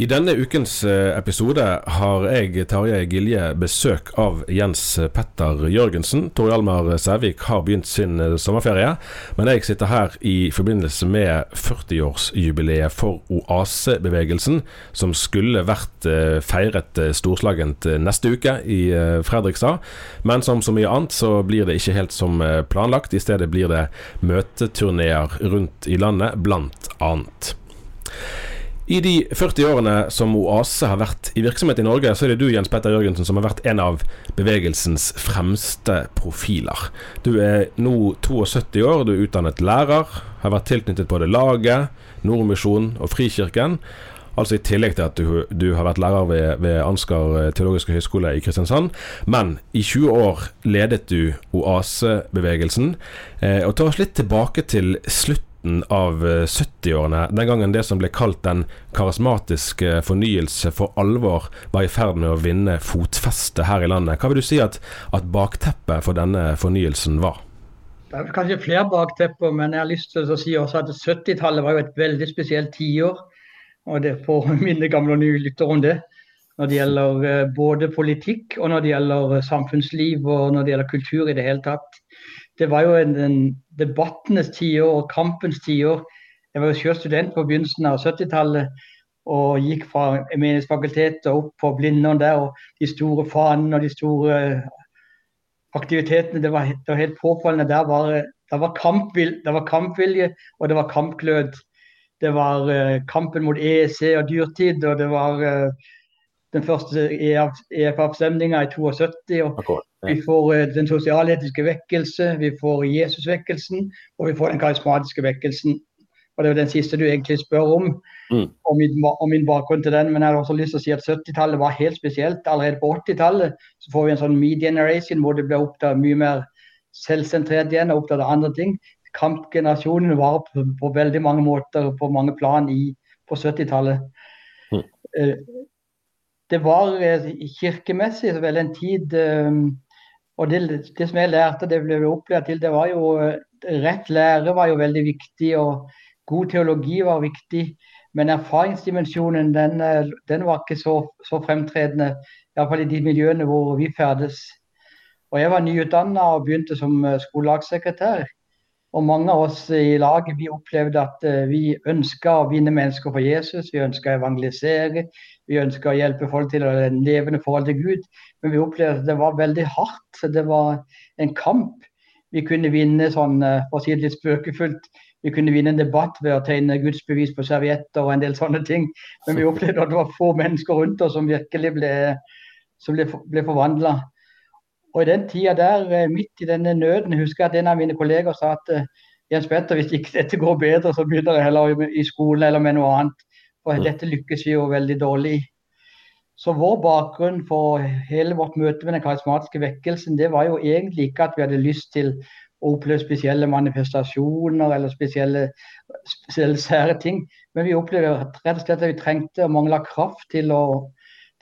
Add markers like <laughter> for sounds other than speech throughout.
I denne ukens eh, episode har jeg, Tarjei Gilje, besøk av Jens Petter Jørgensen. Tor Hjalmar Sævik har begynt sin eh, sommerferie, men jeg sitter her i forbindelse med 40-årsjubileet for oasebevegelsen, som skulle vært eh, feiret storslagent neste uke i Fredrikstad. Men som så mye annet så blir det ikke helt som planlagt. I stedet blir det møteturneer rundt i landet, blant annet. I de 40 årene som Oase har vært i virksomhet i Norge, så er det du Jens Petter Jørgensen som har vært en av bevegelsens fremste profiler. Du er nå 72 år, du er utdannet lærer, har vært tilknyttet både Laget, Nordmisjonen og Frikirken. Altså i tillegg til at du, du har vært lærer ved, ved Ansgar teologiske høgskole i Kristiansand. Men i 20 år ledet du Oase-bevegelsen. Eh, og ta oss litt tilbake til slutt slutten av 70-årene, eh, den gangen det som ble kalt den karismatiske fornyelse for alvor var i ferd med å vinne fotfeste her i landet. Hva vil du si at, at bakteppet for denne fornyelsen var? Det er kanskje flere baktepper, men jeg har lyst til å si også at 70-tallet var jo et veldig spesielt tiår. Og det får <laughs> mine gamle og nye lyttere om det. Når det gjelder eh, både politikk, og når det gjelder eh, samfunnsliv og når det gjelder kultur i det hele tatt det var jo en, en debattenes tiår og kampens tiår. Jeg var jo selv student på begynnelsen av 70-tallet og gikk fra Menighetsfakultetet opp på Blindern der. og De store fanene og de store aktivitetene. Det var, det var helt påfallende. Der var, der var, kampvil, der var kampvilje og det var kampglød. Det var uh, kampen mot EEC og dyrtid, og det var uh, den første EF-avstemninga i 72. og vi får uh, den sosialetiske vekkelse, vi får Jesusvekkelsen, og vi får den karismatiske vekkelsen. Og Det er den siste du egentlig spør om, mm. og, min, og, min, bakgrunn til den. Men jeg har også lyst til å si at 70-tallet var helt spesielt. Allerede på 80-tallet så får vi en sånn me-generation hvor det blir opptatt mye mer selvsentrert igjen og opptatt av andre ting. Kampgenerasjonen var på, på, veldig mange måter på mange plan i, på 70-tallet. Mm. Uh, det var uh, kirkemessig vel en tid uh, og det, det, som jeg lærte, det ble opplært til, det var jo Rett lære var jo veldig viktig, og god teologi var viktig. Men erfaringsdimensjonen den, den var ikke så, så fremtredende, iallfall i de miljøene hvor vi ferdes. Og Jeg var nyutdanna og begynte som skolelagssekretær. Og mange av oss i laget vi opplevde at eh, vi ønska å vinne mennesker for Jesus. Vi ønska å evangelisere. Vi ønska å hjelpe folk til å ha en levende forhold til Gud. Men vi opplevde at det var veldig hardt. Det var en kamp. Vi kunne vinne sånn, eh, for å si det litt spøkefullt, vi kunne vinne en debatt ved å tegne gudsbevis på servietter og en del sånne ting. Men vi opplevde at det var få mennesker rundt oss som virkelig ble, som ble, ble forvandla. Og i den tida der, eh, midt i denne nøden, husker jeg at en av mine kolleger sa at uh, Jens Petter, hvis ikke dette går bedre, så begynner jeg heller i skolen eller med noe annet. For dette lykkes vi jo veldig dårlig i. Så vår bakgrunn for hele vårt møte med den karismatiske vekkelsen, det var jo egentlig ikke at vi hadde lyst til å oppleve spesielle manifestasjoner eller spesielle, spesielle sære ting. Men vi opplevde rett og slett at vi trengte og mangla kraft til å,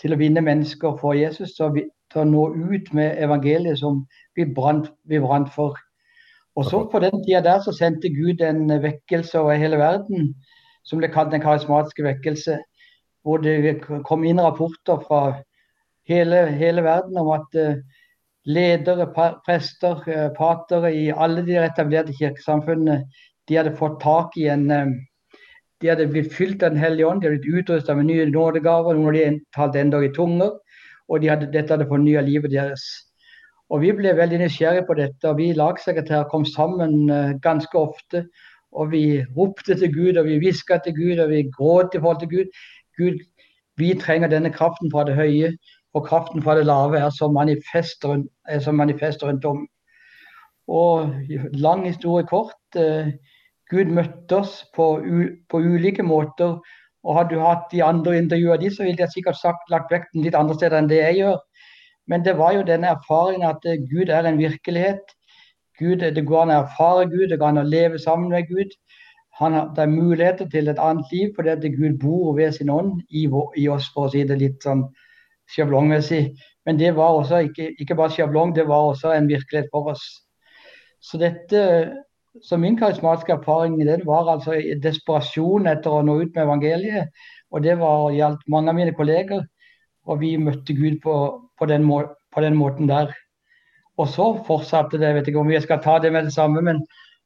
til å, vinne mennesker for Jesus. Så Vi, til å nå ut med evangeliet som vi brant, vi brant for. Og så På den tida der så sendte Gud en vekkelse over hele verden som ble kalt den karismatiske vekkelse hvor det kom inn rapporter fra hele, hele verden om at uh, ledere, prester, uh, patere i alle de etablerte kirkesamfunnene de hadde fått tak i en uh, De hadde blitt fylt av Den hellige ånd, de hadde blitt utrustet med nye nådegaver, noen av de talte endog i tunger, og de hadde, dette hadde fornya livet deres. Og Vi ble veldig nysgjerrige på dette, og vi lagsekretærer kom sammen ganske ofte. Og vi ropte til Gud, og vi hviska til Gud, og vi gråt i forhold til Gud. Gud, vi trenger denne kraften fra det høye, og kraften fra det lave er som manifest, er som manifest rundt om. Og lang historie kort. Eh, Gud møtte oss på, på, ulike måter. Og hadde du hatt de andre intervjuene de, så ville jeg sikkert sagt, lagt vekten litt andre steder enn det jeg gjør. Men det var jo denne erfaringen at eh, Gud er en virkelighet. Gud, det går an å erfare Gud, det går an å leve sammen med Gud han, det er muligheter til et annet liv fordi at Gud bor ved sin ånd i, i, oss, for å si det litt sånn sjablongmessig. Men det var også ikke, ikke bare sjablong, det var også en virkelighet for oss. Så dette, så min karismatiske erfaring den var altså desperasjon etter å nå ut med evangeliet. Og det var gjaldt mange av mine kolleger. Og vi møtte Gud på, på, den, må, på den måten der. Og så fortsatte det, jeg vet ikke om jeg skal ta det med det samme, men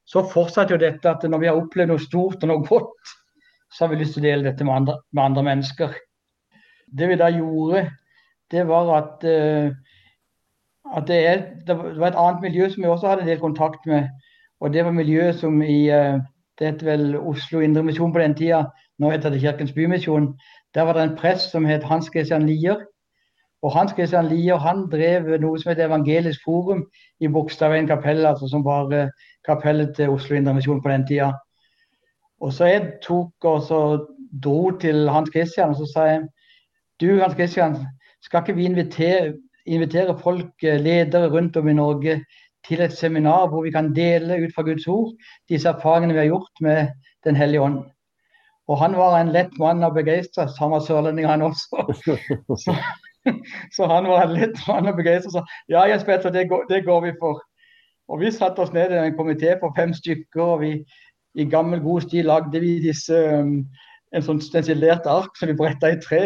så fortsatte jo dette at når vi har opplevd noe stort og noe godt, så har vi lyst til å dele dette med andre, med andre mennesker. Det vi da gjorde, det var at, uh, at det, er, det, var et annet miljø som vi også hadde en del kontakt med. Og det var miljøet som i uh, det het vel Oslo Indremisjon på den tida, nå heter det Kirkens Bymisjon. Der var det en prest som het Hans Christian Lier. Og Hans Christian Lier han drev noe som het Evangelisk forum i Bogstadveien kapell, altså som var uh, kapellet til Oslo Indremisjon på den tida. Og så jeg tok og så dro til Hans Christian og så sa jeg du Hans Christian, skal ikke vi invitere, invitere folk, eh, ledere rundt om i Norge, til et seminar hvor vi kan dele ut fra Guds ord disse erfaringene vi har gjort med Den hellige ånd. Og han var en lett mann å begeistre, Han var sørlending, han også. <laughs> Så, så, han var en lett mann å begeistre. Så ja, Jens Petter, det går, det går vi for. Og Vi satte oss ned i en komité på fem stykker, og vi i gammel, god stil lagde vi disse, um, en sånn stensilert ark som vi bretta i tre.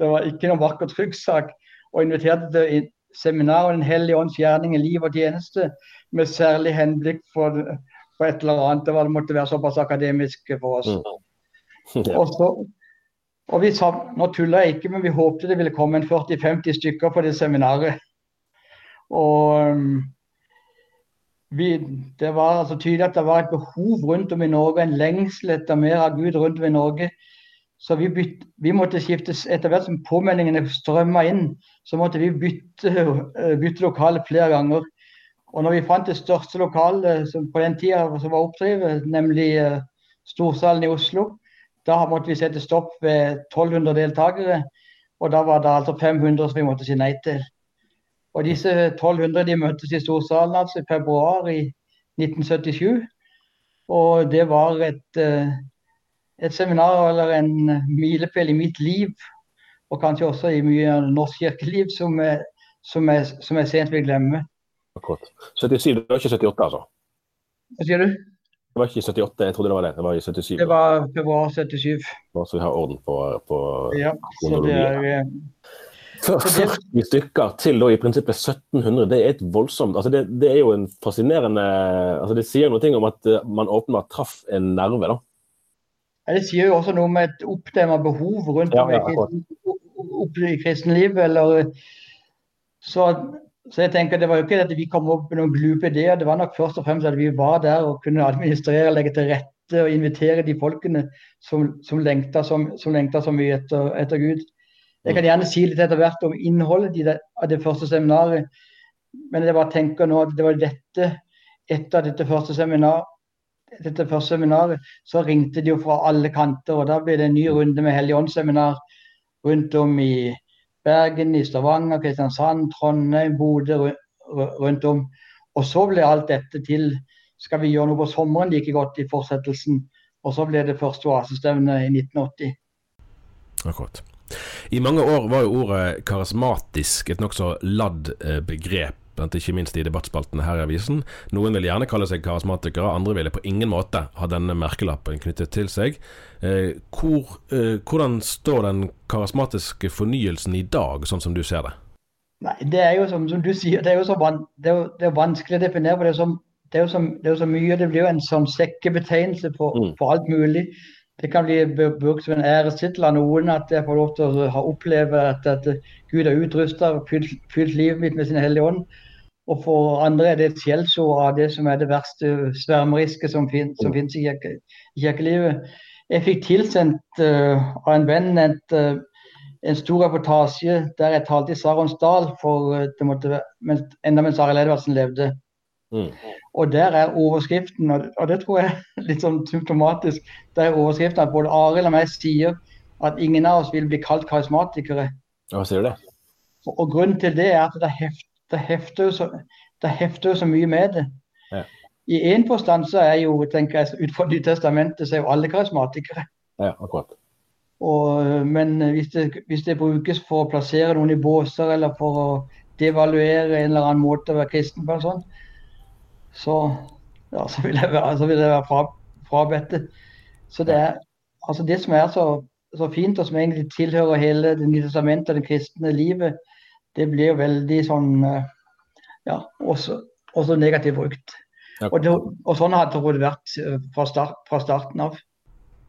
Det var ikke noen vakker trykksak. Og inviterte til seminar Den hellige ånds gjerning i liv og tjeneste, med særlig henblikk for, på et eller annet. Det, var, det måtte være såpass akademisk for oss. Mm. <laughs> Ja. Og så, og vi sa, Nå tuller jeg ikke, men vi håpte det ville komme en 40-50 stykker på det seminaret. Og vi, det var altså tydelig at det var et behov rundt om i Norge, en lengsel etter mer av Gud rundt om i Norge. Så vi, bytte, vi måtte skifte etter hvert som påmeldingene strømma inn, så måtte vi bytte, eh, bytte lokale flere ganger. Og når vi fant det største lokalet som på den tida som var oppdrevet, nemlig uh, Storsalen i Oslo, da måtte vi sette stopp ved 1200 deltakere. Og da var det altså 500 som vi måtte si nei til. Og disse 1200 de møttes i Storsalen altså i februar i 1977. Og det var et, eh, et seminar eller en milepæl i mitt liv, og kanskje også i mye norsk kirkeliv, som jeg, som jeg, som jeg sent vil glemme. Akkurat. 77, det var ikke 78, altså? Hva sier du? Det var ikke 78, jeg trodde det var det. Det var i 77. Det var februar 77. Så vi har orden på, på Ja, så det er, 40 stykker til da i prinsippet 1700, det er et voldsomt altså det, det, er jo en fascinerende altså Det sier noe om at eh, man åpenbart traff en nerve, da. Det sier jo også noe med et oppdemma behov rundt om ja, ja, i kristenlivet. Eller, så, så, jeg tenker det var jo ikke at vi kom opp med noen glupe ideer, det var nok først og fremst at vi var der og kunne administrere, legge til rette og invitere de folkene som, som lengta så mye etter, etter Gud. Jeg kan gjerne si litt etter hvert om innholdet av det første seminaret. Men jeg bare tenker nå at det var dette etter dette første seminar, dette første seminaret, så ringte de jo fra alle kanter. og Da ble det en ny runde med Helligåndsseminar rundt om i Bergen, i Stavanger, Kristiansand, Trondheim, Bodø, rundt om. Og så ble alt dette til Skal vi gjøre noe på sommeren like godt i fortsettelsen? Og så ble det første oasestevne i 1980. Akkurat. I mange år var jo ordet karismatisk et nokså ladd eh, begrep ikke minst i debattspaltene her i avisen. Noen vil gjerne kalle seg karismatikere, andre ville på ingen måte ha denne merkelappen knyttet til seg. Eh, hvor, eh, hvordan står den karismatiske fornyelsen i dag, sånn som du ser det? Nei, Det er jo som, som du sier, det er jo så van, det er, det er vanskelig å definere. for det er, som, det, er jo som, det er jo så mye, det blir jo en sånn sekkebetegnelse på, mm. på alt mulig. Det kan bli brukt som en ærestittel av noen at jeg får lov til å oppleve at, at Gud har utrusta og fylt, fylt livet mitt med sin hellige ånd. Og for andre er det et skjellsord av det som er det verste svermerisket som, fin, som finnes i kirkelivet. Jeg fikk tilsendt uh, av en venn et, uh, en stor reportasje der jeg talte i Saronsdal for, uh, det måtte, være enda mens Arild Edvardsen levde. Mm. Og der er overskriften, og, og, det tror jeg er litt sånn symptomatisk, der er overskriften at både Arild og meg sier at ingen av oss vil bli kalt karismatikere. Hva sier det? Og, og grunnen til det er at det er heft, det hefter jo så, det hefter så mye med det. Ja. I én forstand så er jo, tenker jeg, ut fra Nytestamentet, så er jo alle karismatikere. Ja, akkurat. Og, men hvis det, hvis det, brukes for å plassere noen i båser, eller for å devaluere en eller annen måte å være kristen på, sånn, så, ja, så, vil jeg være, så vil jeg være fra, frabedt det. Så det er altså det som er så, så fint, og som egentlig tilhører hele Det nye testamentet og det kristne livet, det blir veldig sånn eh, Ja, også, også negativt brukt. Og, det, og, sånn har det vært eh, fra, start, fra starten av.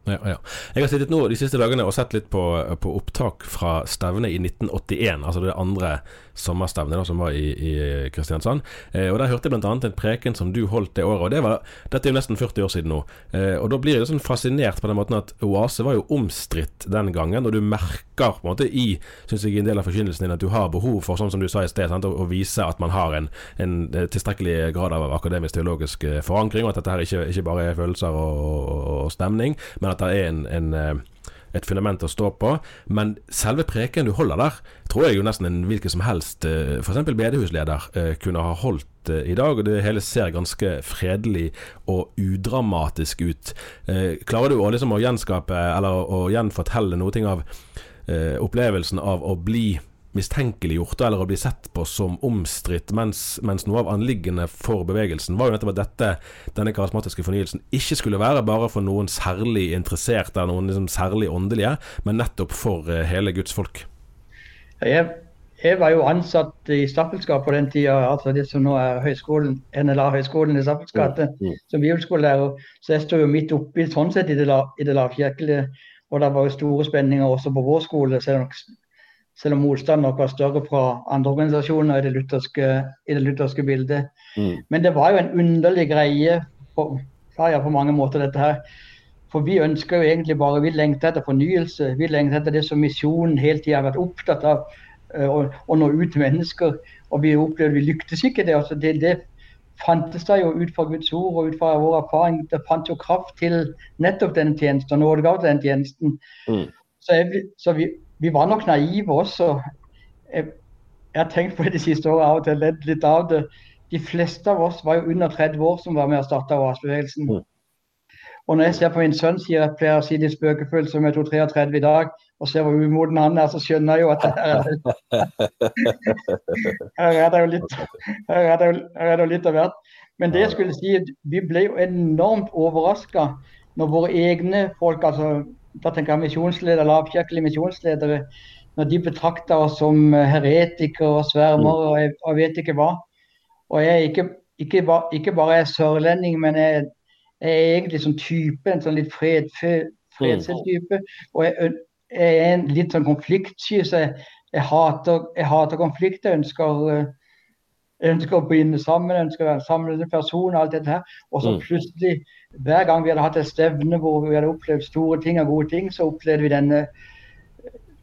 Ja, ja. Jeg har sittet nå de siste dagene og sett litt på, på opptak fra stevnet i 1981, altså det andre sommerstevnet som var i, i Kristiansand. Eh, og Der hørte jeg bl.a. en preken som du holdt det året. og det var, Dette er jo nesten 40 år siden nå. Eh, og Da blir jeg sånn fascinert på den måten at Oase var jo omstridt den gangen. Og du merker på en måte i synes jeg, en del av forkynnelsen din at du har behov for, sånn som du sa i sted, sant, å, å, vise at man har en, en, tilstrekkelig grad av akademisk teologisk eh, forankring, og at dette her ikke, ikke bare er følelser og, og, og stemning, men at det er en, en eh, et fundament å stå på. Men selve preken du holder der, tror jeg jo nesten en hvilken som helst eh, f.eks. bedehusleder eh, kunne ha holdt i dag. Og det hele ser ganske fredelig og udramatisk ut. Klarer du å, liksom, å gjenskape, eller å gjenfortelle noe av opplevelsen av å bli mistenkeliggjort eller å bli sett på som omstridt, mens, mens, noe av anliggende for bevegelsen var jo nettopp at dette, denne karismatiske fornyelsen ikke skulle være bare for noen særlig interesserte eller noen liksom særlig åndelige, men nettopp for uh, hele Guds folk. Jeg, jeg, var jo ansatt i staffelskap på den tida, altså det som nå er høyskolen, NLA-høyskolen i Staffels gate, mm, mm. som bibelskolelærer. Så jeg sto jo midt oppi sånn sett i det, i det lavkirkelige. Og det var jo store spenninger også på vår skole. selv om selv om motstanden nok var større fra andre organisasjoner i det lutherske, i det lutherske bildet. Mm. Men det var jo en underlig greie på, ja, på mange måter, dette her. For vi ønsker jo egentlig bare, vi lengter etter fornyelse. Vi lengter etter det som misjonen hele tida har vært opptatt av. Å, å nå ut til mennesker. Og vi opplevde vi lyktes ikke det. Altså det, det fantes da jo ut fra Guds ord og ut fra vår erfaring. Det fant jo kraft til nettopp denne tjenesten og nådegave til den tjenesten. Mm. Så, jeg, så vi, vi var nok naive også. Jeg, jeg har tenkt på det de siste årene av og til, ledd litt av det. De fleste av oss var jo under 30 år som var med og starta OAS-bevegelsen. Mm. Og når jeg ser på min sønn, sier jeg pleier å si litt spøkefullt som jeg tok 33 i dag, og ser hvor umoden han er, så skjønner jeg jo at <laughs> her er det, er jo litt her er det, her er det litt av hvert. Men det jeg skulle si, vi ble jo enormt overraska når våre egne folk, altså da tenker jeg misjonsledere, lavkirkelige misjonsledere, når de betrakter oss som heretikere og svermere og jeg, og vet ikke hva. Og jeg er ikke, ikke, ba, ikke bare er sørlending, men jeg, jeg, er egentlig som type, en sånn litt fred, fredfull type. Og jeg, jeg, er en litt sånn konfliktsky, så jeg, jeg, hater, jeg hater konflikt. Jeg ønsker, jeg ønsker å binde sammen, jeg ønsker å være en samlende person og alt dette her. Og så mm. plutselig hver gang vi hadde hatt et stevne hvor vi hadde opplevd store ting og gode ting, så opplevde vi denne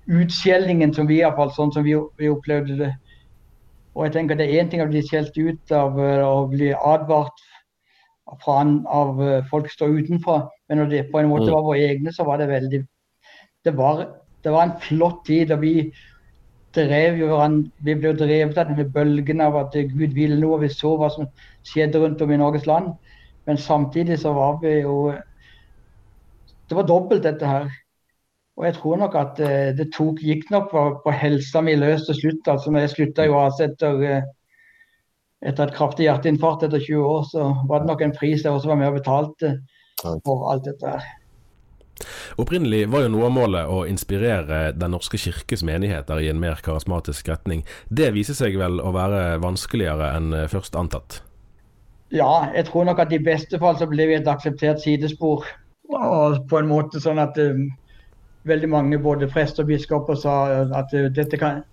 utskjellingen som vi iallfall sånn som vi, vi, opplevde det. Og jeg tenker Det er én ting å bli skjelt ut av å bli advart fra, av folk som står utenfra, men når det på en måte mm. var våre egne, så var det veldig Det var, det var en flott tid. og vi drev jo vi ble drevet av denne bølgen av at Gud ville noe. Vi så hva som skjedde rundt om i Norges land. Men samtidig så var vi jo Det var dobbelt, dette her. Og jeg tror nok at eh, det tok, gikk nok på, på helsa mi løs til slutt. altså når Jeg slutta jo altså etter, eh, etter et kraftig hjerteinfarkt etter 20 år, så var det nok en pris jeg også var med og betalte for alt dette her. Opprinnelig var jo noe av målet å inspirere Den norske kirkes menigheter i en mer karismatisk retning. Det viser seg vel å være vanskeligere enn først antatt? Ja, jeg tror nok at i beste fall så ble vi et akseptert sidespor. Og på en måte sånn at uh, veldig mange, både prester og biskoper, sa at uh, dette kan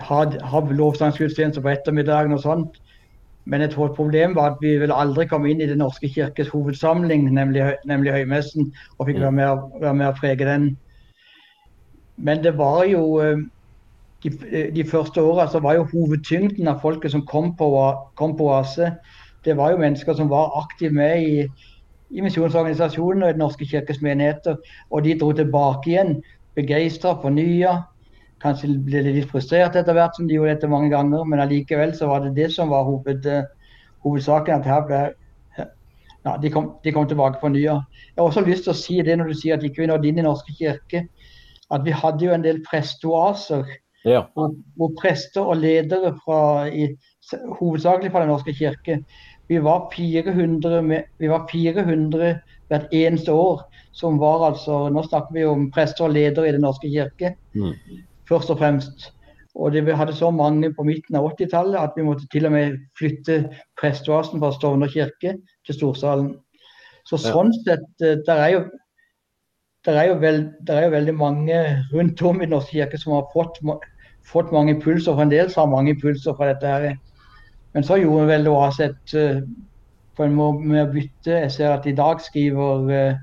ha, ha lovsangsgudstjeneste på ettermiddagen og sånt. Men jeg tror problemet var at vi ville aldri komme inn i Den norske kirkes hovedsamling, nemlig, nemlig høymessen, og fikk være med, være med å prege den. Men det var jo uh, De, de første åra var jo hovedtyngden av folket som kom på, kom på Oase, det var jo mennesker som var aktivt med i, i misjonsorganisasjonen og i Den norske kirkes menigheter. Og de dro tilbake igjen begeistra, fornya. Kanskje ble de litt frustrert etter hvert, som de gjorde dette mange ganger, men allikevel så var det det som var hoved, hovedsaken. at her ble ja, de, kom, de kom tilbake fornya. Jeg har også lyst til å si det når du sier at ikke vi nådde inn i Norske kirke, at vi hadde jo en del prestoaser. Ja. Hvor, hvor, prester og ledere fra, i, hovedsakelig fra Den norske kirke vi var 400, med, vi var 400 hvert eneste år som var altså Nå snakker vi om prester og ledere i Den norske kirke. Mm først og fremst. Og det, Vi hadde så mange på midten av 80-tallet at vi måtte til og med flytte prestevasen fra Stovner kirke til Storsalen. Så sånn sett, eh, der er jo, det er jo, veld, er jo veldig mange rundt om i Den norske kirke som har fått, fått mange impulser. og en del har mange impulser fra dette. her. Men så gjorde vel Oaset uh, på en måte med å bytte. Jeg ser at i dag skriver uh,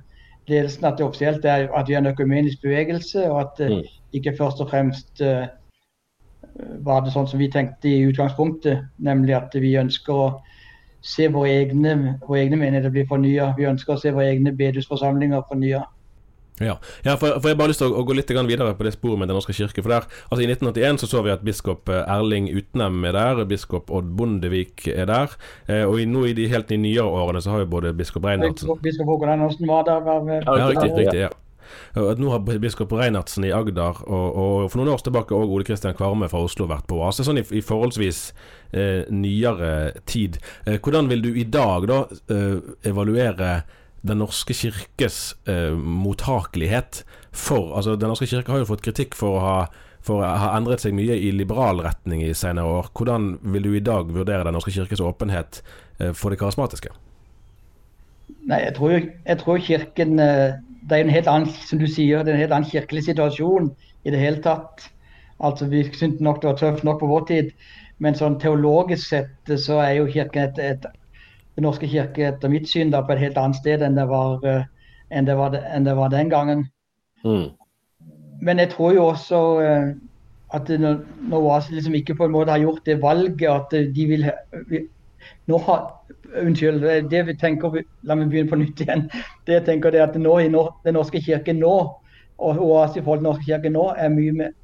ledelsen at det offisielt er at vi er en økumenisk bevegelse, og at det ikke først og fremst var det sånn som vi tenkte i utgangspunktet, nemlig at vi ønsker å se våre egne, våre egne menigheter bli fornya. Vi ønsker å se våre egne bedehusforsamlinger fornya. Ja, ja for, for, jeg bare lyst til å, å, gå litt videre på det sporet med Den norske kirke. For der, altså I 1981 så så vi at biskop eh, Erling Utnem er der, biskop Odd Bondevik er der. Eh, og i, nå i de helt i nyere årene så har jo både biskop Reinhardsen Biskop Håkon Andersen var der. Var, ja, riktig. riktig ja. Nå har biskop Reinhardsen i Agder og, og, for noen år tilbake òg Ole Kristian Kvarme fra Oslo vært på oase, sånn i, i forholdsvis eh, nyere tid. Eh, hvordan vil du i dag da eh, evaluere Den norske kirkes eh, mottakelighet for altså Den norske kirke har jo fått kritikk for å ha for å ha endret seg mye i liberal retning i senere år. Hvordan vil du i dag vurdere Den norske kirkes åpenhet eh, for det karismatiske? Nei, jeg tror, jeg tror Kirken eh, det er en helt annen som du sier, det er en helt annen kirkelig situasjon i det hele tatt. Altså, Vi syntes nok det var tøft nok på vår tid, men sånn teologisk sett så er jo kirken et, et, Den norske kirke etter mitt syn da på et helt annet sted enn det var, uh, enn det var, enn det var den gangen. Mm. Men jeg tror jo også uh, at når, Oase liksom ikke på en måte har gjort det valget at de vil nå har, Unnskyld, det vi tenker, la meg begynne på nytt igjen. <laughs> Det jeg tenker er at nå i Den norske kirke nå, og OAS i forhold til Den norske kirke nå, er mye med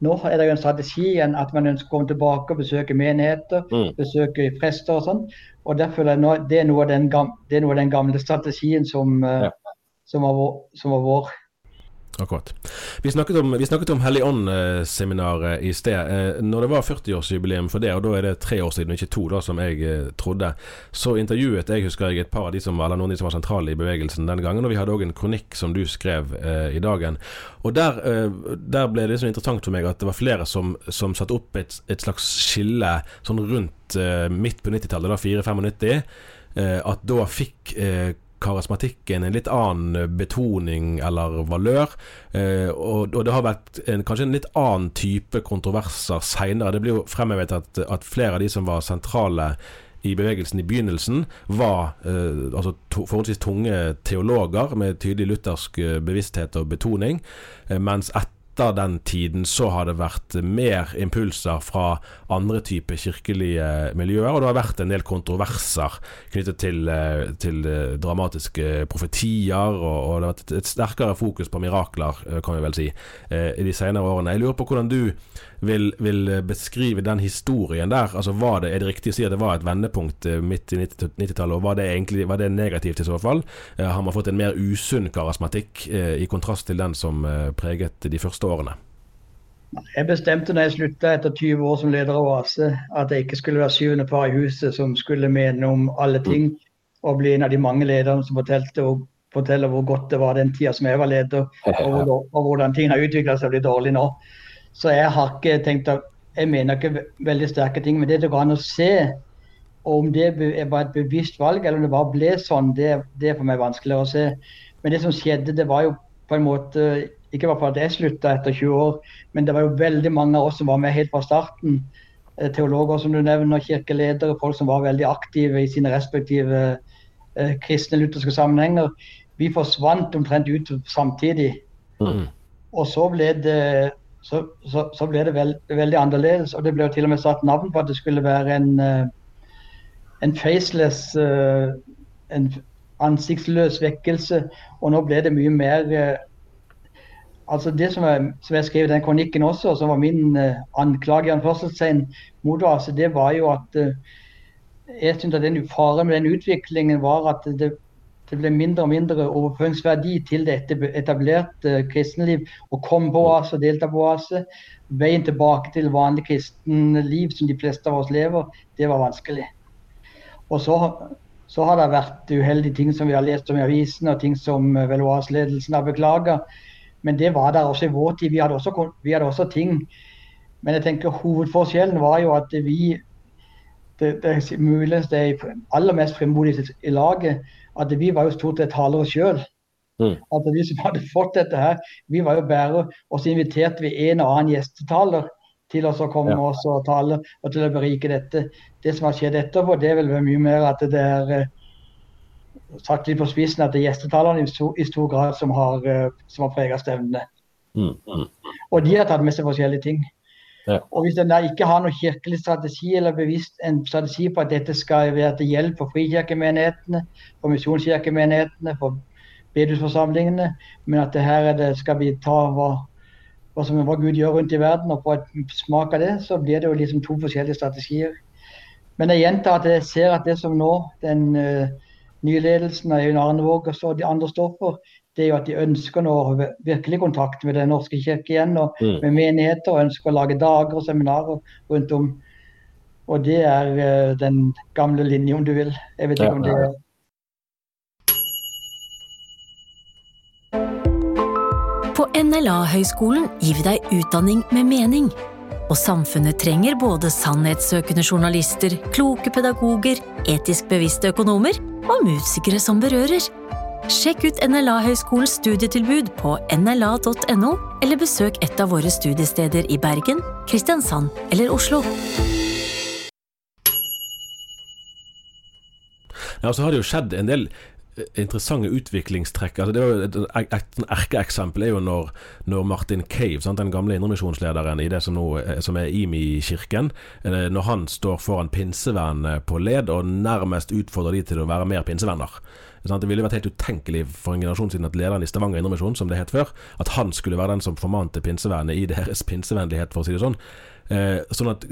nå er det jo en strategi igjen at man ønsker å komme tilbake og besøke menigheter, mm. besøke prester og sånn. Og derfor er det, noe av den, gamle strategien som, ja. som, var som var vår. Akkurat. Vi snakket om, vi snakket om Hellig Ånd-seminaret i sted. Eh, når det var 40-årsjubileum for det, og da er det tre år siden, ikke to, da, som jeg eh, trodde, så intervjuet jeg husker jeg et par av de som eller noen av de som var sentrale i bevegelsen den gangen. Og vi hadde òg en kronikk som du skrev eh, i dagen. Og der, eh, der, ble det så interessant for meg at det var flere som, som satte opp et, et, slags skille sånn rundt eh, midt på 90-tallet, da 4-95, eh, at da fikk karismatikken en litt annen betoning eller valør. Eh, og, og, det har vært en, kanskje en litt annen type kontroverser seinere. Det blir jo fremhevet at, at, flere av de som var sentrale i bevegelsen i begynnelsen, var eh, altså to, forholdsvis tunge teologer med tydelig luthersk eh, bevissthet og betoning, eh, mens etter etter den tiden så har det vært mer impulser fra andre typer kirkelige miljøer, og det har vært en del kontroverser knyttet til, eh, til eh, dramatiske profetier, og, og, det har vært et sterkere fokus på mirakler, eh, kan vi vel si, i de senere årene. Jeg lurer på hvordan du vil, vil beskrive den historien der. Altså, var det, Er det riktig å si at det var et vendepunkt midt i 90-tallet, og var det, egentlig, var det negativt i så fall? Har man fått en mer usunn karismatikk i kontrast til den som preget de første årene? Jeg bestemte når jeg slutta etter 20 år som leder av OASE, at jeg ikke skulle være syvende par i huset som skulle mene om alle ting, og bli en av de mange lederne som fortalte og forteller hvor godt det var den tida som jeg var leder, <laughs> og, og hvordan ting har utvikla seg og blitt dårlig nå. Så jeg har ikke tenkt at Jeg mener ikke veldig sterke ting, men det går an å se om det var et bevisst valg, eller om det bare ble sånn, det, det er for meg vanskeligere å se. Men det som skjedde, det var jo på en måte ikke bare for at jeg slutta etter 20 år, men det var jo veldig mange av oss som var med helt fra starten. Eh, teologer som du nevner, kirkeledere, folk som var veldig aktive i sine respektive eh, kristne lutherske sammenhenger. Vi forsvant omtrent ut samtidig. Mm. Og så ble det, så, så, så ble det veld, veldig annerledes. Og det ble jo til og med satt navn på at det skulle være en, eh, en faceless eh, en ansiktsløs vekkelse. Og nå ble det mye mer altså Det som jeg, som jeg skrev i den kronikken også, som var min anklage mot oss, det var jo at jeg syntes at den Faren med den utviklingen var at det, det ble mindre og mindre overføringsverdi til det etablerte uh, kristenliv. Å komme på oss og delta på oss. Veien tilbake til vanlig kristenliv som de fleste av oss lever, det var vanskelig. Og så, så har det vært uheldige ting som vi har lest om i avisene, og ting som vel oaseledelsen har beklaga. Men det var der også i vår tid. Vi hadde også, vi hadde også ting. Men jeg tenker hovedforskjellen var jo at vi det, det er muligens det aller mest frimodige i laget, at vi var jo stort sett talere sjøl. Mm. Altså Vi som hadde fått dette her, vi var jo bærere. Og så inviterte vi en og annen gjestetaler til oss å komme ja. og tale og til å berike dette. Det som har skjedd etterpå, det vil være mye mer at det er eh, satt litt på spissen at det er gjestetalerne i, i, stor grad som har, som har preget stevnene. Mm, mm. Og de har tatt med seg forskjellige ting. Og Hvis en da ikke har noen kirkelig strategi eller bevisst en strategi på at dette skal være til hjelp for frikirkemenighetene, for misjonskirkemenighetene, for bedehusforsamlingene, men at det her det, skal vi ta hva, hva, som, hva Gud gjør rundt i verden, og få et smak av det, så blir det jo liksom to forskjellige strategier. Men jeg gjentar at jeg ser at det som nå den uh, nyledelsen av Øyvind Arnevåg og de andre står for, det er jo at de ønsker nå virkelig kontakt med Den norske kirke igjen, og mm. med menigheter, og ønsker å lage dager og seminarer rundt om. Og det er uh, den gamle linja, om du vil. Jeg vet ikke ja, om det er På NLA-høgskolen gir vi deg utdanning med mening. Og samfunnet trenger både sannhetssøkende journalister, kloke pedagoger, etisk bevisste økonomer og musikere som berører. Sjekk ut NLA-høgskolens studietilbud på nla.no, eller besøk et av våre studiesteder i Bergen, Kristiansand eller Oslo. Ja, så har det jo skjedd en del interessante utviklingstrekk. Altså det jo Et, et erkeeksempel er jo når, når Martin Cave, sant, den gamle indremisjonslederen i det som, nå, som er IMI-kirken, eh, når han står foran pinsevennene på led og nærmest utfordrer de til å være mer pinsevenner. Det ville vært helt utenkelig for en generasjon siden at lederen i Stavanger Indremisjon, som det het før, at han skulle være den som formante pinsevernet i deres pinsevennlighet, for å si det sånn. Eh, sånn at,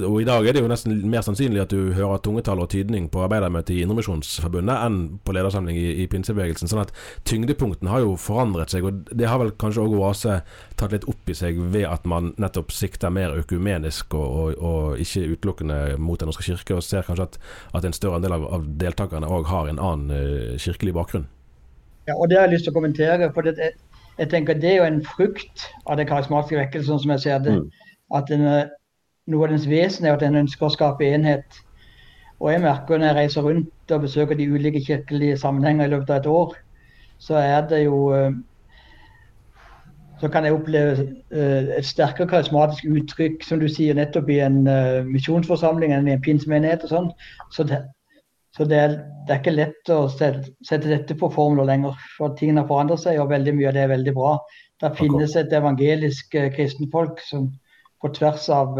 og I dag er det jo nesten mer sannsynlig at du hører tungetall og tydning på arbeidermøtet i Indremisjonsforbundet enn på ledersamling i, i pinsebevegelsen. Sånn at tyngdepunktene har jo forandret seg, og det har vel kanskje òg Oase tatt litt opp i seg ved at man nettopp sikter mer økumenisk og, og, og ikke utelukkende mot Den norske kirke, og ser kanskje at, at en større del av, av deltakerne òg har en annen uh, kirkelig bakgrunn. Ja, og Det har jeg lyst til å kommentere. for det, jeg tenker Det er jo en frukt av det karismatiske vekkelsen, som jeg ser det. Mm at den, noe av dens vesen er at den ønsker å skape enhet. Og jeg merker når jeg reiser rundt og besøker de ulike kirkelige sammenhenger i løpet av et år, så er det jo eh, så kan jeg oppleve uh, et sterkere karismatisk uttrykk, som du sier, nettopp i en uh, misjonsforsamling enn i en pinsemenighet og sånn. Så, det, så det, er, det, er, ikke lett å sette, sette, dette på formler lenger. For tingene har forandret seg, og veldig mye av det er veldig bra. Det finnes et evangelisk kristenfolk som på tvers av,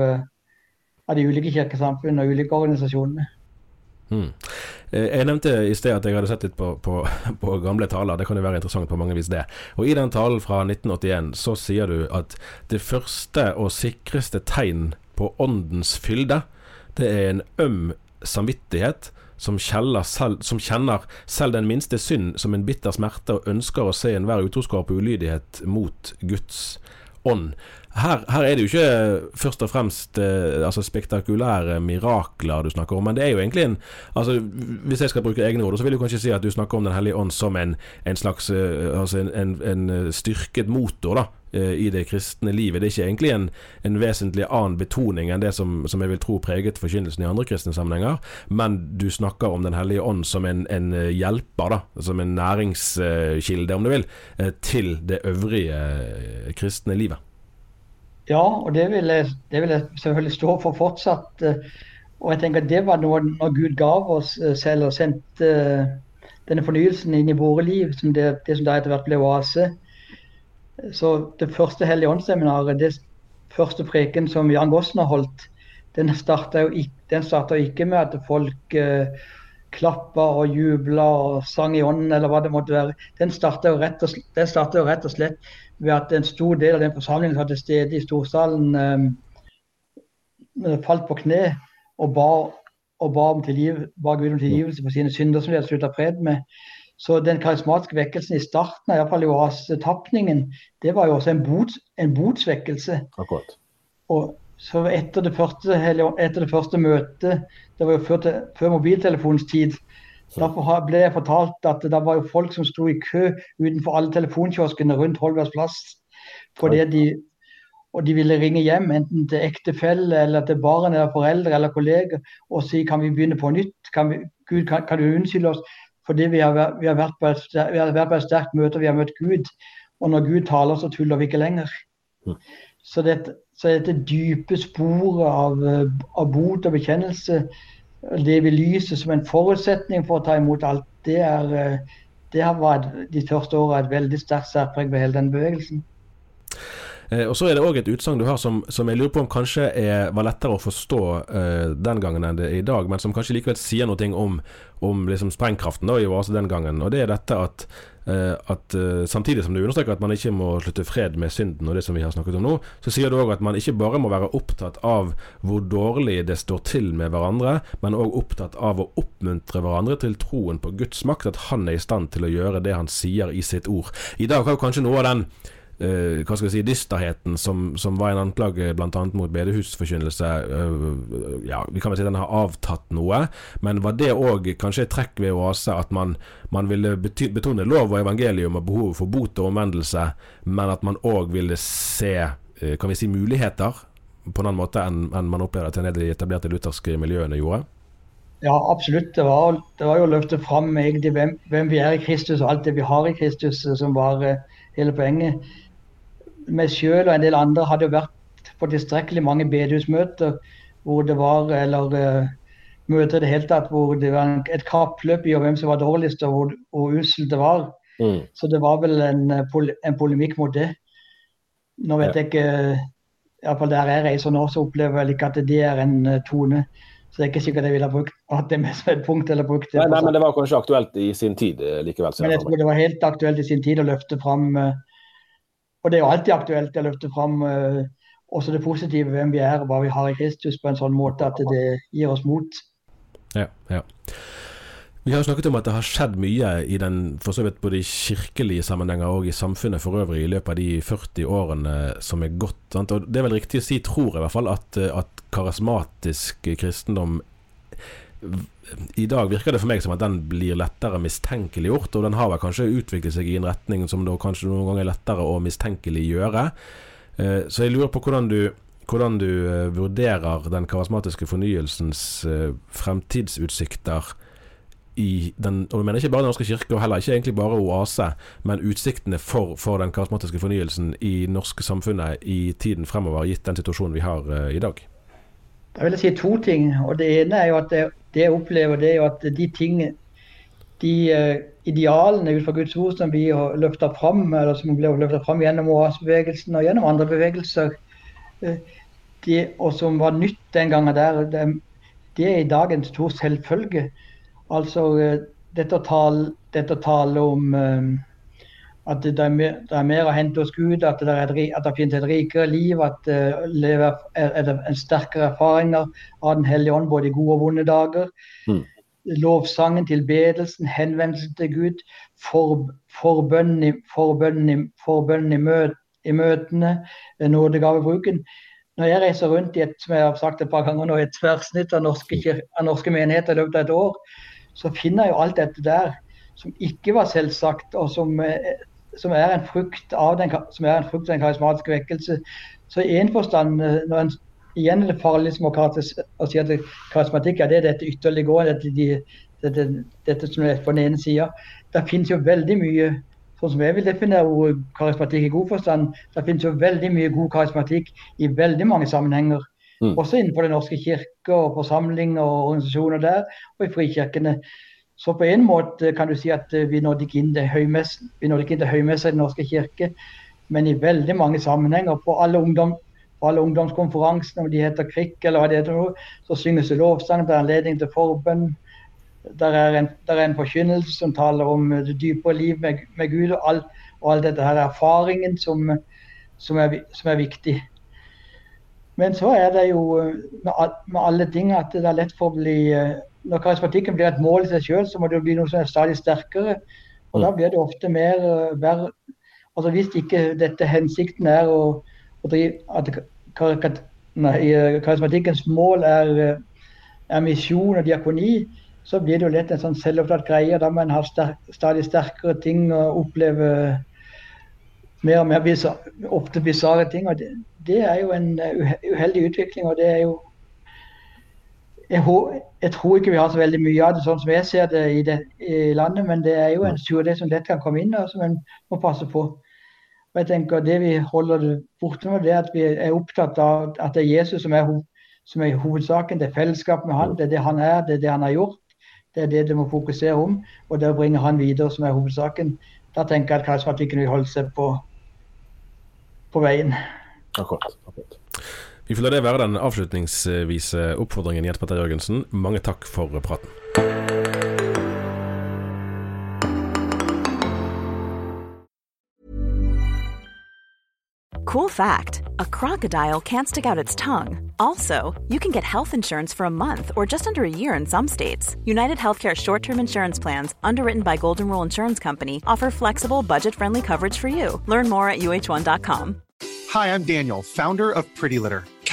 av de ulike kirkesamfunnene og ulike organisasjonene. Mm. Jeg nevnte i sted at jeg hadde sett litt på, på, <laughs> på, gamle taler. Det kan jo være interessant på mange vis, det. Og I den talen fra 1981 så sier du at det første og sikreste tegn på åndens fylde, det er en øm samvittighet som, selv, som kjenner selv den minste synd som en bitter smerte og ønsker å se enhver utroskap og ulydighet mot Guds ånd. Her, her, er det jo ikke først og fremst eh, altså spektakulære mirakler du snakker om, men det er jo egentlig en altså Hvis jeg skal bruke egne ord, så vil du kanskje si at du snakker om Den hellige ånd som en, en slags eh, altså en, en, eh, styrket motor da, eh, i det kristne livet. Det er ikke egentlig en, en vesentlig annen betoning enn det som, som, jeg vil tro preget forkynnelsen i andre kristne sammenhenger, men du snakker om Den hellige ånd som en, hjelper, da, som en næringskilde, om du vil, til det øvrige kristne livet. Ja, og det vil, jeg, det vil, jeg, selvfølgelig stå for fortsatt. Eh, og jeg tenker at det var noe når Gud gav oss eh, selv og sendte eh, denne fornyelsen inn i våre liv, som det, det som da etter hvert ble oase. Så det første Hellige åndsseminaret, det første preken som Jan Gossen har holdt, den starta jo, jo, ikke med at folk eh, klappa og jubla og sang i ånden, eller hva det måtte være. Den starta jo, jo, rett og slett ved at en stor del av den forsamlingen som var til stede i storsalen, eh, falt på kne og ba, og ba, om tilgiv, ba Gud om tilgivelse for sine synder, som de hadde slutta fred med. Så den karismatiske vekkelsen i starten av iallfall oasetapningen, det var jo også en, bot, en botsvekkelse. Akkurat. Og så etter det, første, etter det første møtet, det var jo før, til, før mobiltelefonens tid, Derfor ble jeg fortalt at det var jo folk som sto i kø utenfor alle telefonkioskene rundt Holbergs plass. Fordi de, og de ville ringe hjem, enten til ektefelle eller til barn eller foreldre eller kolleger, og si kan vi begynne på nytt? Kan vi, Gud, kan, kan, du unnskylde oss fordi vi har, vi, har vært på et, vi har vært på et sterkt møte og vi har møtt Gud. Og når Gud taler, så tuller vi ikke lenger. Mm. Så dette, så dette dype sporet av, av bot og bekjennelse leve lyset som en forutsetning for å ta imot alt, det, er, eh, det har vært de første åra et veldig sterkt særpreg ved hele den bevegelsen. Eh, og Så er det òg et utsagn du har som, som, jeg lurer på om kanskje er, var lettere å forstå eh, den gangen enn det er i dag, men som kanskje likevel sier noe om, om liksom sprengkraften da, i Oase den gangen. Og Det er dette at Eh, at uh, samtidig som du understreker at man ikke må slutte fred med synden og det som vi har snakket om nå, så sier du òg at man ikke bare må være opptatt av hvor dårlig det står til med hverandre, men òg opptatt av å oppmuntre hverandre til troen på Guds makt, at han er i stand til å gjøre det han sier i sitt ord. I dag har kanskje noe av den Uh, hva skal jeg si, dysterheten som, som var en anklage bl.a. mot bedehusforkynnelse. Uh, ja, vi kan vel si den har avtatt noe, men var det òg kanskje et trekk ved Oase at man, man ville betone lov og evangelium og behovet for bot og omvendelse, men at man òg ville se uh, kan vi si, muligheter på en annen måte enn, enn man opplevde at de etablerte lutherske miljøene gjorde? Ja, absolutt. Det var, det var jo å løfte fram egentlig hvem, hvem, vi er i Kristus og alt det vi har i Kristus, som var hele poenget meg sjøl og en del andre hadde jo vært på tilstrekkelig mange bedehusmøter hvor det var eller uh, møter i det hele tatt hvor det var et kappløp i hvem som var dårligst og hvor, hvor uselt det var. Mm. Så det var vel en, eh, en, polemikk mot det. Nå vet ja. jeg ikke Iallfall der jeg reiser nå, så opplever jeg ikke at det er en tone. Så det er ikke sikkert jeg ville ha brukt hatt det med som et punkt. eller brukt det. Nei, nei, men det var kanskje aktuelt i sin tid likevel? Men jeg tror det var helt aktuelt i sin tid å løfte fram uh, og det er jo alltid aktuelt å løfte fram uh, også det positive, hvem vi er og hva vi har i Kristus, på en sånn måte at det gir oss mot. Ja, ja. Vi har snakket om at det har skjedd mye i den, for så vidt både kirkelige sammenhenger og i samfunnet for øvrig i løpet av de 40 årene som er gått. Sant? Og Det er vel riktig å si, tror jeg i hvert fall, at, at karismatisk kristendom i dag virker det for meg som at den blir lettere mistenkeliggjort, og den har vel kanskje utviklet seg i en retning som da kanskje noen ganger er lettere å mistenkeliggjøre. Eh, så jeg lurer på hvordan du, hvordan du eh, vurderer den karismatiske fornyelsens eh, fremtidsutsikter i den Og jeg mener ikke bare Den norske kirke, og heller ikke egentlig bare Oase, men utsiktene for, for den karismatiske fornyelsen i norske samfunnet i tiden fremover, gitt den situasjonen vi har i dag? Jeg vil jeg si to ting. og Det ene er jo at det, det jeg opplever, det er jo at de ting, de uh, idealene ut fra Guds ord som vi har løfta fram, eller som ble løfta fram gjennom OAS-bevegelsen og gjennom andre bevegelser, uh, de, og som var nytt den gangen der, det, det er i dag en stor selvfølge. Altså uh, dette å tale, dette å tale om at det er, mer, det er, mer, å hente hos Gud, at det, er, at det finnes et rikere liv, at det lever, er, er en sterkere erfaringer av Den hellige ånd både i gode og vonde dager. Mm. Lovsangen, tilbedelsen, henvendelsen til Gud, for, forbønnen, i, forbønnen, i, forbønnen i, møt, i møtene, eh, nådegavebruken. Når jeg reiser rundt i et som jeg har sagt et par ganger nå, et tverrsnitt av norske, av norske menigheter i løpet av et år, så finner jeg jo alt dette der som ikke var selvsagt, og som eh, som er en frukt av den, som en frukt av den karismatiske vekkelse. Så i en forstand, eh, når en igjen er det farlig som å si at karismatikk er det dette ytterliggående, dette, de, dette, dette, som er på den ene sida. Det finnes jo veldig mye sånn som jeg vil definere ordet karismatikk i god forstand, det finnes jo veldig mye god karismatikk i veldig mange sammenhenger. Mm. Også innenfor Den norske kirke og forsamlinger og organisasjoner der, og i frikirkene. Så på en måte kan du si at eh, vi nådde ikke inn til høymessa i Den norske kirke, men i veldig mange sammenhenger. På alle, ungdom, alle ungdomskonferansene, om de heter krikk eller hva det heter, så synges det lovsang, det er anledning til forbønn. Der er, en, der er en forkynnelse som taler om det dypere liv med, med Gud og all, og all dette her erfaringen som, som, er, som er viktig. Men så er det jo eh, med, alle ting at det er lett for å bli eh, når karismatikken blir et mål i seg selv, så må det jo bli noe som er stadig sterkere. Og da mm. blir det ofte mer verre. altså Hvis ikke dette hensikten er å, å drive at nei, eh, karismatikkens mål er, eh, er, misjon og diakoni, så blir det jo lett en sånn selvopptatt greie. Da må en ha stadig sterkere ting og oppleve mer og mer bizarre, ofte bisarre ting. og det, det er jo en uheldig utvikling. og det er jo jeg, jeg, tror ikke vi har så veldig mye av det sånn som jeg ser det i, det, i landet, men det er jo en surdel som lett kan komme inn, og som en må passe på. Og jeg tenker Det vi holder det borte med, det er at vi er opptatt av at det er Jesus som er, som er hovedsaken. Det er fellesskap med han, det er det han er, det er det han har gjort. Det er det det må fokusere om, og det å bringe han videre som er hovedsaken. Da tenker jeg at karismatikken vil holde seg på, på veien. Akkurat, akkurat. Vi får la det være den avslutningsvise oppfordringen, Jens Petter Jørgensen. Mange takk for praten. Cool fact a crocodile can't stick out its tongue. Also, you can get health insurance for a month or just under a year in some states. United Healthcare short term insurance plans, underwritten by Golden Rule Insurance Company, offer flexible, budget friendly coverage for you. Learn more at uh1.com. Hi, I'm Daniel, founder of Pretty Litter.